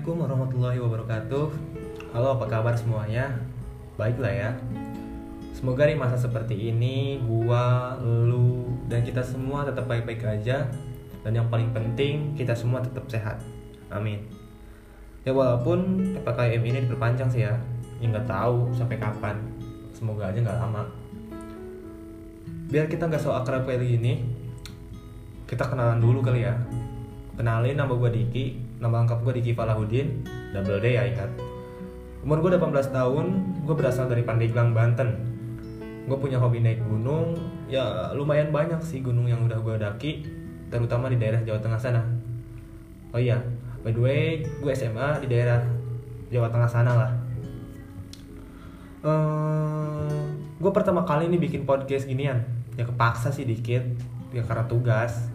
Assalamualaikum warahmatullahi wabarakatuh. Halo apa kabar semuanya? Baiklah ya. Semoga di masa seperti ini Gua, lu, dan kita semua tetap baik-baik aja. Dan yang paling penting Kita semua tetap sehat. Amin. Ya walaupun PPKM ini diperpanjang sih ya. Ya nggak tahu sampai kapan. Semoga aja nggak lama. Biar kita nggak so akrab kayak gini Kita kenalan dulu kali ya Kenalin nama gue Diki. Nama lengkap gue Diki Falahuddin. Double D ya ingat. Umur gue 18 tahun. Gue berasal dari Pandeglang, Banten. Gue punya hobi naik gunung. Ya lumayan banyak sih gunung yang udah gue daki Terutama di daerah Jawa Tengah sana. Oh iya By the way Gue SMA di daerah Jawa Tengah sana lah. Uh, Gue pertama kali nih bikin podcast ginian. Ya kepaksa sih dikit Ya karena tugas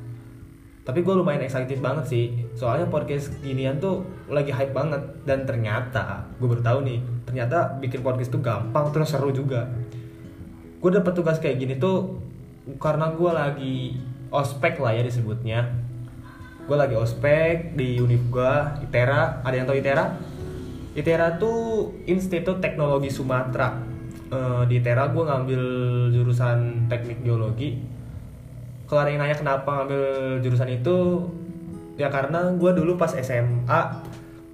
tapi gue lumayan excited banget sih. Soalnya podcast ginian tuh lagi hype banget. Dan ternyata gue baru tahu nih ternyata bikin podcast tuh gampang terus seru juga. Gue dapet tugas kayak gini tuh karena gue lagi ospek lah ya disebutnya. Gue lagi ospek di univ gue ITERA. Ada yang tahu ITERA? ITERA tuh Institut Teknologi Sumatera. Uh, di ITERA gue ngambil jurusan teknik geologi kalau ada yang nanya kenapa ngambil jurusan itu ya karena gue dulu pas SMA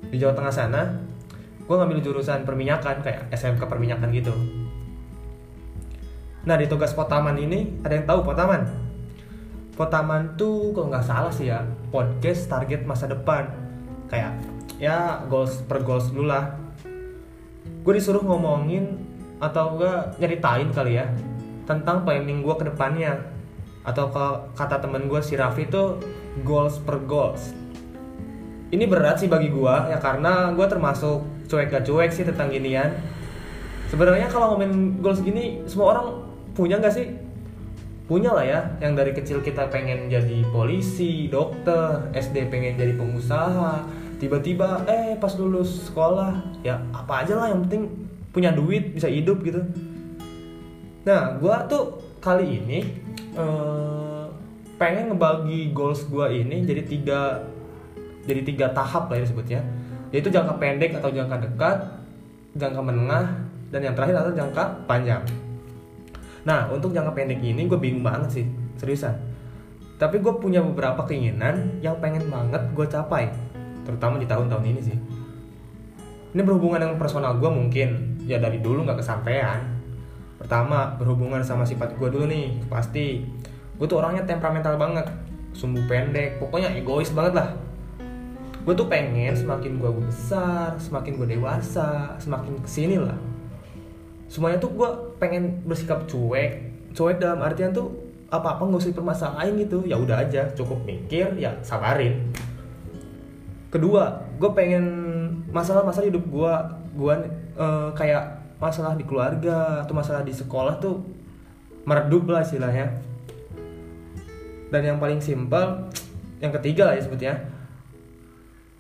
di Jawa Tengah sana gue ngambil jurusan perminyakan kayak SMK perminyakan gitu. Nah di tugas potaman ini ada yang tahu potaman? Potaman tuh kalau nggak salah sih ya podcast target masa depan. Kayak ya goals per goals dulu lah. Gue disuruh ngomongin atau enggak nyeritain kali ya tentang planning gue ke depannya atau kata temen gue si Raffi itu goals per goals. Ini berat sih bagi gue ya karena gue termasuk cuek gak cuek sih tentang ginian. Sebenarnya kalau ngomongin goals gini semua orang punya gak sih? Punya lah ya yang dari kecil kita pengen jadi polisi dokter SD pengen jadi pengusaha tiba-tiba eh pas lulus sekolah ya apa aja lah yang penting punya duit bisa hidup gitu. Nah gue tuh kali ini uh, pengen ngebagi goals gue ini jadi tiga jadi tiga tahap lah ya disebutnya. Yaitu jangka pendek atau jangka dekat jangka menengah dan yang terakhir adalah jangka panjang. Nah untuk jangka pendek ini gue bingung banget sih seriusan. Tapi gue punya beberapa keinginan yang pengen banget gue capai terutama di tahun-tahun ini sih. Ini berhubungan dengan personal gue mungkin. Ya dari dulu nggak kesampaian pertama berhubungan sama sifat gue dulu nih pasti. Gue tuh orangnya temperamental banget. Sumbu pendek pokoknya egois banget lah. Gue tuh pengen semakin gue besar semakin gue dewasa semakin ke sini lah. Semuanya tuh gue pengen bersikap cuek. Cuek dalam artian tuh apa apa nggak usah dipermasalahin gitu. Ya udah aja cukup mikir ya sabarin. Kedua gue pengen masalah-masalah hidup gue gue uh, kayak masalah di keluarga atau masalah di sekolah tuh meredup lah istilahnya. Dan yang paling simpel yang ketiga lah ya sebutnya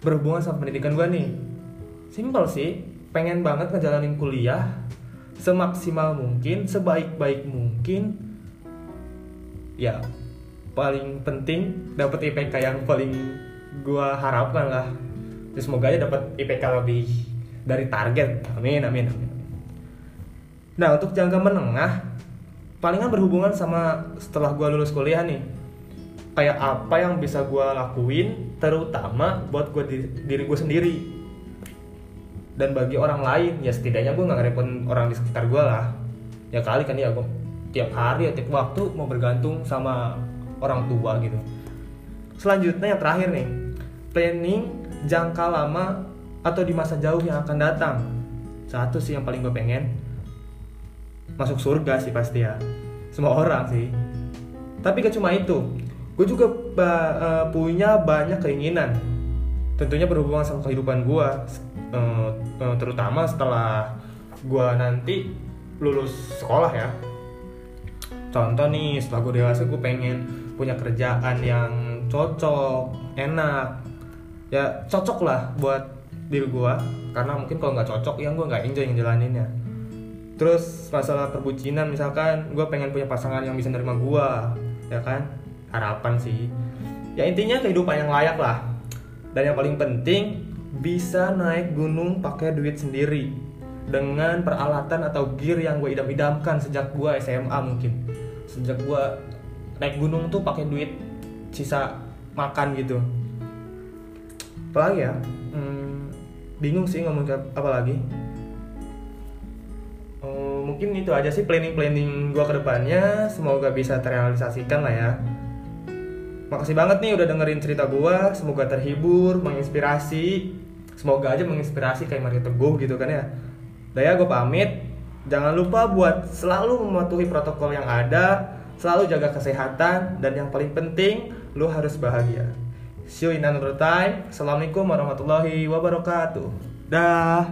berhubungan sama pendidikan gue nih. Simpel sih pengen banget ngejalanin kuliah semaksimal mungkin sebaik-baik mungkin. Ya paling penting dapat IPK yang paling gue harapkan lah. Terus semoga aja dapat IPK lebih dari target. Amin amin amin Nah untuk jangka menengah palingan berhubungan sama setelah gue lulus kuliah nih. Kayak apa yang bisa gue lakuin terutama buat gue diri, diri gue sendiri. Dan bagi orang lain ya setidaknya gue nggak ngerepon orang di sekitar gue lah. Ya kali kan ya gue tiap hari ya tiap waktu mau bergantung sama orang tua gitu. Selanjutnya yang terakhir nih planning jangka lama atau di masa jauh yang akan datang. Satu sih yang paling gue pengen masuk surga sih pasti ya. Semua orang sih. Tapi gak cuma itu. Gue juga uh, punya banyak keinginan. Tentunya berhubungan sama kehidupan gue uh, terutama setelah gue nanti lulus sekolah ya. Contoh nih setelah gue dewasa gue pengen punya kerjaan yang cocok enak. Ya cocok lah buat diri gue karena mungkin kalau nggak cocok ya gue nggak enjoy yang jalaninnya terus masalah perbucinan misalkan gue pengen punya pasangan yang bisa nerima gue ya kan? Harapan sih. Ya intinya kehidupan yang layak lah. Dan yang paling penting bisa naik gunung pakai duit sendiri. Dengan peralatan atau gear yang gue idam-idamkan sejak gue SMA mungkin. Sejak gue naik gunung tuh pakai duit sisa makan gitu. Apalagi ya? Hmm, bingung sih ngomong apa lagi mungkin itu aja sih planning-planning gua ke depannya. Semoga bisa terrealisasikan lah ya. Makasih banget nih udah dengerin cerita gua. Semoga terhibur menginspirasi. Semoga aja menginspirasi kayak Mario Teguh gitu kan ya. Udah ya gue pamit. Jangan lupa buat selalu mematuhi protokol yang ada selalu jaga kesehatan dan yang paling penting lu harus bahagia. See you in another time. Assalamualaikum warahmatullahi wabarakatuh. Dah